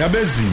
ndabezini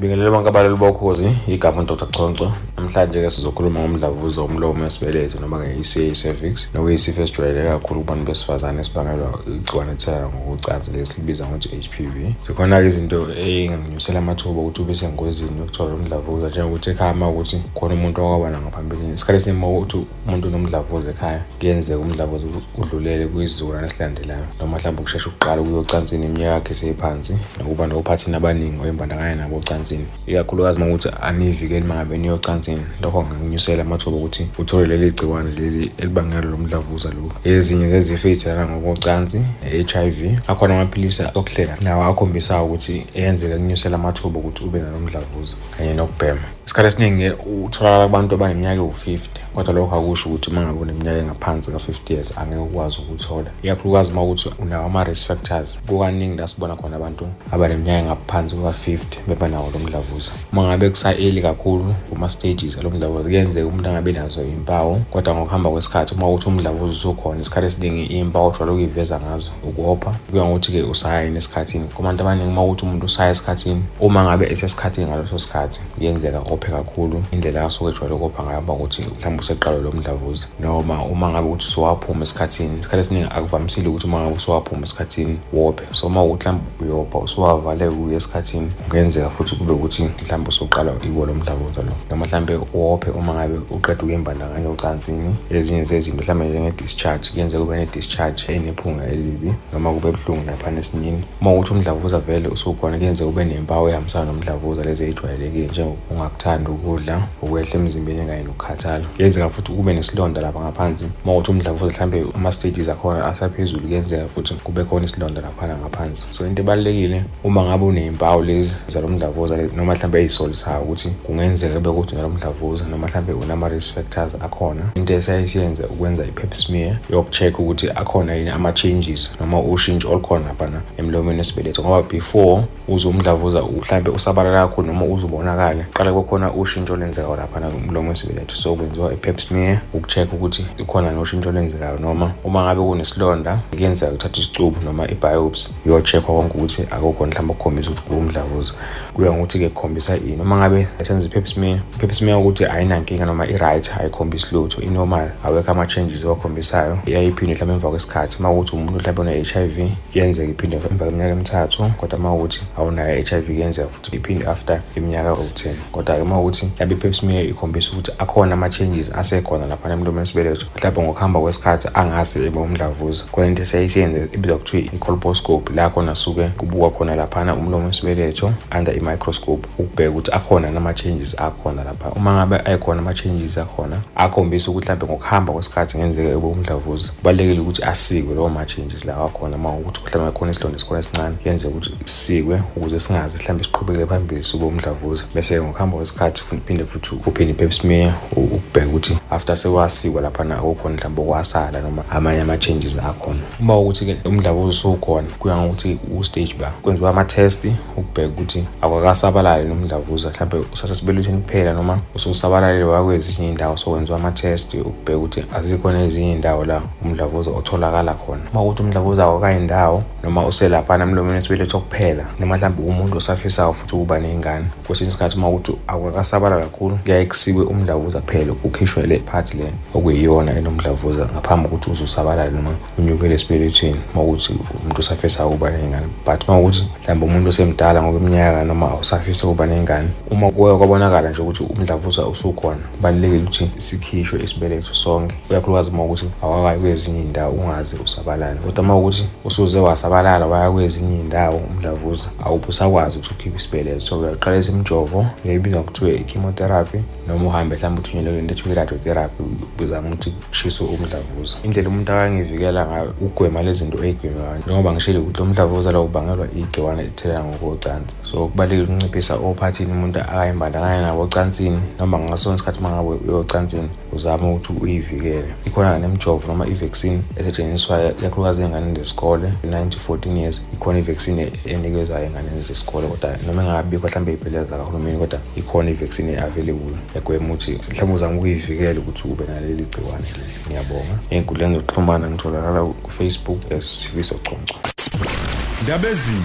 Bingelela bonke abalali bokhozi igama Dr Chonco. Namhlanje ke sizokhuluma ngomdlavuza womlomo wesibeletho noma ke i-CA cervix. Nokuyisifo esijwayeleke kakhulu kubantu besifazane esibangelwa igciwane elithelelana ngokocansi lesilibiza ngokuthi HPV zikhona-ke izinto ey'nganginyusela amathuba ukuthi ube sengozini yokuthola umdlavuza njengokuthi ekhaya uma ukuthi khona umuntu okwabana ngaphambilini. Isikhathi esiningi uma ukuthi umuntu unomdlavuza ekhaya kuyenzeka umdlavuza udlulele kuyisizukulwane esilandelayo. Noma mhlawumbe ukusheshe ukuqala ukuya ocansini iminyaka yakhe seyiphansi nokuba nophathini abaningi oyembandakanya nabo ocansini ikakhulukazi uma ukuthi aniyivikeli uma ngabe niyocansini. Lokho kungakunyusela amathuba ukuthi uthole leli gciwane leli elibangela lo mdlavuza lo ezinye zezifo ey'thelana ngokocansi i-HIV akhona amaphilisi okuhlela. Lawo akhombisayo ukuthi eyenzeka kunyusela amathuba ukuthi ube nalo mdlavuza kanye nokubhema. Isikhathi esiningi utholakala kubantu abaneminyaka ewu-50 kodwa lokho akusho ukuthi uma ngabe uneminyaka engaphansi ka-50 years angeke ukwazi ukuthola ikakhulukazi uma ukuthi unawo ama-risk factors kukaningi la sibona khona abantu abaneminyaka engaphansi kuka-50 beba nawo lo mdlavuza uma ngabe kusa-early kakhulu kuma-stages alo mdlavuza kuyenzeka umuntu angabe nazo iy'mpawu kodwa ngokuhamba kwesikhathi uma ukuthi umdlavuza usukhona isikhathi esiningi iy'mpawu ojwayele ukuy'veza ngazo ukopha kuya ngokuthi-ke usaya yini esikhathini. Kubantu abaningi uma ukuthi umuntu usaya esikhathini uma ngabe esesikhathini ngaleso sikhathi kuyenzeka ophe kakhulu indlela asuke ejwayele ukopha ngayo uma ukuthi mhlawumbe useqalo lo mdlavuza. Noma uma ngabe ukuthi usuwaphuma esikhathini isikhathi esiningi akuvamisile ukuthi uma ngabe usuwaphuma esikhathini wophe so uma ukuthi mhlawumbe uyopha usuwavale ukuya esikhathini kungenzeka futhi kube ukuthi mhlawumbe usuqala iwo lo mdlavuza lo. Noma mhlawumbe wophe uma ngabe uqeda ukuyembandakanya ocansini. Ezinye zezinto mhlawumbe njenge-discharge kuyenzeka kube ne-discharge enephunga elibi noma kube buhlungu laphana esinyini uma ukuthi umdlavuza vele usukhona kuyenzeka ube nempawu ehambisana nomdlavuza lezi ey'jwayelekile njengokungakuthandi ukudla ukwehla emzimbeni kanye nokukhathala. Kuyenzeka futhi kube nesilonda lapha ngaphansi. Uma ukuthi umdlavuza mhlawumbe ama-stages akhona asaphezulu kuyenzeka futhi kube khona isilonda laphana ngaphansi. So into ebalulekile uma ngabe uney'mpawu lezi zalo mdlavuza noma mhlawumbe ey'solisayo ukuthi kungenzeka kube ukuthi unalo mdlavuza noma mhlawumbe unama-risk factors akhona. Into esayisiyenza ukwenza i-pap smear yoku-check ukuthi akhona yini ama-changes noma ushintsho olukhona laphana emlomeni wesibeletho. Ngoba before uze umdlavuza mhlawumbe usabalala kakhulu noma uze ubonakale qala kukhona ushintsho olenzekayo laphana kumlomo wesibeletho. So kwenziwa i-pap smear uku-check ukuthi ikhona noshintsho olenzekayo noma uma ngabe kunesilonda kuyenzeka kuthatha isicubu noma i-biopsy iyo-check-wa konke ukuthi akukho mhlawumbe okukhombisa ukuthi kuwumdlavuza. Kuya ngokuthi-ke kukhombisa ini. Uma ngabe esenza i-pap smear i-pap smear ukuthi ayinankinga noma i-right ayikhombisi lutho. I-normal awekho ama-changes ewakhombisayo iyayiphinde mhlawumbe emva kwesikhathi uma ukuthi umuntu mhlawumbe une-h i v kuyenzeka iphinde emva kweminyaka emithathu kodwa uma ukuthi awunayo i-h i v kuyenzeka futhi iphinde after iminyaka ewu-ten kodwa-ke uma ukuthi mhlawumbe i-pap smear ikhombisa ukuthi akhona ama-changes asekhona laphana emlomeni wesibeletho mhlawumbe ngokuhamba kwesikhathi angase ebe umdlavuza. Khona into esiyayisiyenza ibizwa kuthiwa i-colposcope la khona suke kubukwa khona laphana umlomo wesibeletho under i-microscope ukubheka ukuthi akhona nama-changes akhona lapha. Uma ngabe ayikhona ama-changes akhona akhombisa ukuthi mhlawumbe ngokuhamba kwesikhathi ngenzeka ebe umdlavuza. Kubalulekile ukuthi asikwe lawo ma-changes lawa akhona uma ukuthi mhlawumbe khona isilonda esikhona esincane kuyenzeka ukuthi sikwe ukuze singazi mhlawumbe siqhubekele phambili sube umdlavuza. Bese ngokuhamba kwesikhathi phinde futhi uphinde i-pap smear ukubheka ukuthi after sekwasikwa laphana akukhona mhlawumbe okwasala noma amanye ama-changes akhona. Uma ukuthi-ke umdlavuza usukhona kuya ngokuthi u-stage ba kwenziwa ama-test ukubheka ukuthi akwakasabalali nomdlavuza mhlawumbe usasesibelethweni kuphela noma ususabalalile wakwezinye iy'ndawo sokwenziwa ama-test ukubheka ukuthi azikhona ezinye iy'ndawo la umdlavuza otholakala khona. Uma ukuthi umdlavuza awakayindawo noma uselaphana emlomeni wesibeletho kuphela noma mhlawumbe umuntu osafisayo futhi ukuba ney'ngane kwesinye isikhathi uma ukuthi awakasabala kakhulu kuyaye kusikwe umdlavuza kuphela kukhishwe le phathi le okuyiyona enomdlavuza ngaphambi kokuthi uze usabalale noma unyukele esibelethweni. Uma ukuthi umuntu usafisa ukuba ney'ngane but uma ukuthi mhlawumbe umuntu osemdala ngokweminyaka noma awusafisa ukuba ney'ngane uma kuye kwabonakala nje ukuthi umdlavuza usukhona kubalulekile ukuthi sikhishwe isibeletho sonke. Ikakhulukazi uma ukuthi awakayi kwezinye iy'ndawo ungaze usabalale. Kodwa uma ukuthi usuze wasabalala waya kwezinye iy'ndawo umdlavuza awuphi usakwazi ukuthi ukhiphe isibeletho. So uyaqalisa imijovo lebizwa kuthiwa i-chemotherapy noma uhambe mhlawumbe uthunyelelwe into ethiwa i-radiotherapy bizama ukuthi kushiswe umdlavuza. Indlela umuntu akangivikela ngayo ukugwema lezi zinto ey'gwemayo njengoba ngishilo ukuthi lo mdlavuza lo ubangelwa igciwane elithelelana ngokocansi. So kubalulekile ukunciphisa ophathini umuntu akayimbandakanya nabo ocansini noma ngasona isikhathi uma ngabe uyocansini uzame ukuthi uyivikele ikhona nemijovo noma i-vaccine esetshenziswayo ikakhulukazi ey'nganeni zesikole. Nine to fourteen years ikhona i-vaccine enikezwayo ey'nganeni zesikole kodwa noma engabikho mhlawumbe iy'bhedlela zakahulumeni kodwa ikhona i-vaccine e-available egwema ukuthi mhlawumbe uzame ukuyivikela ukuthi ube naleli gciwane leli. Ngiyabonga. Ey'nkundleni zokuxhumana ngitholakala kufacebook sifiso conco ndabezini.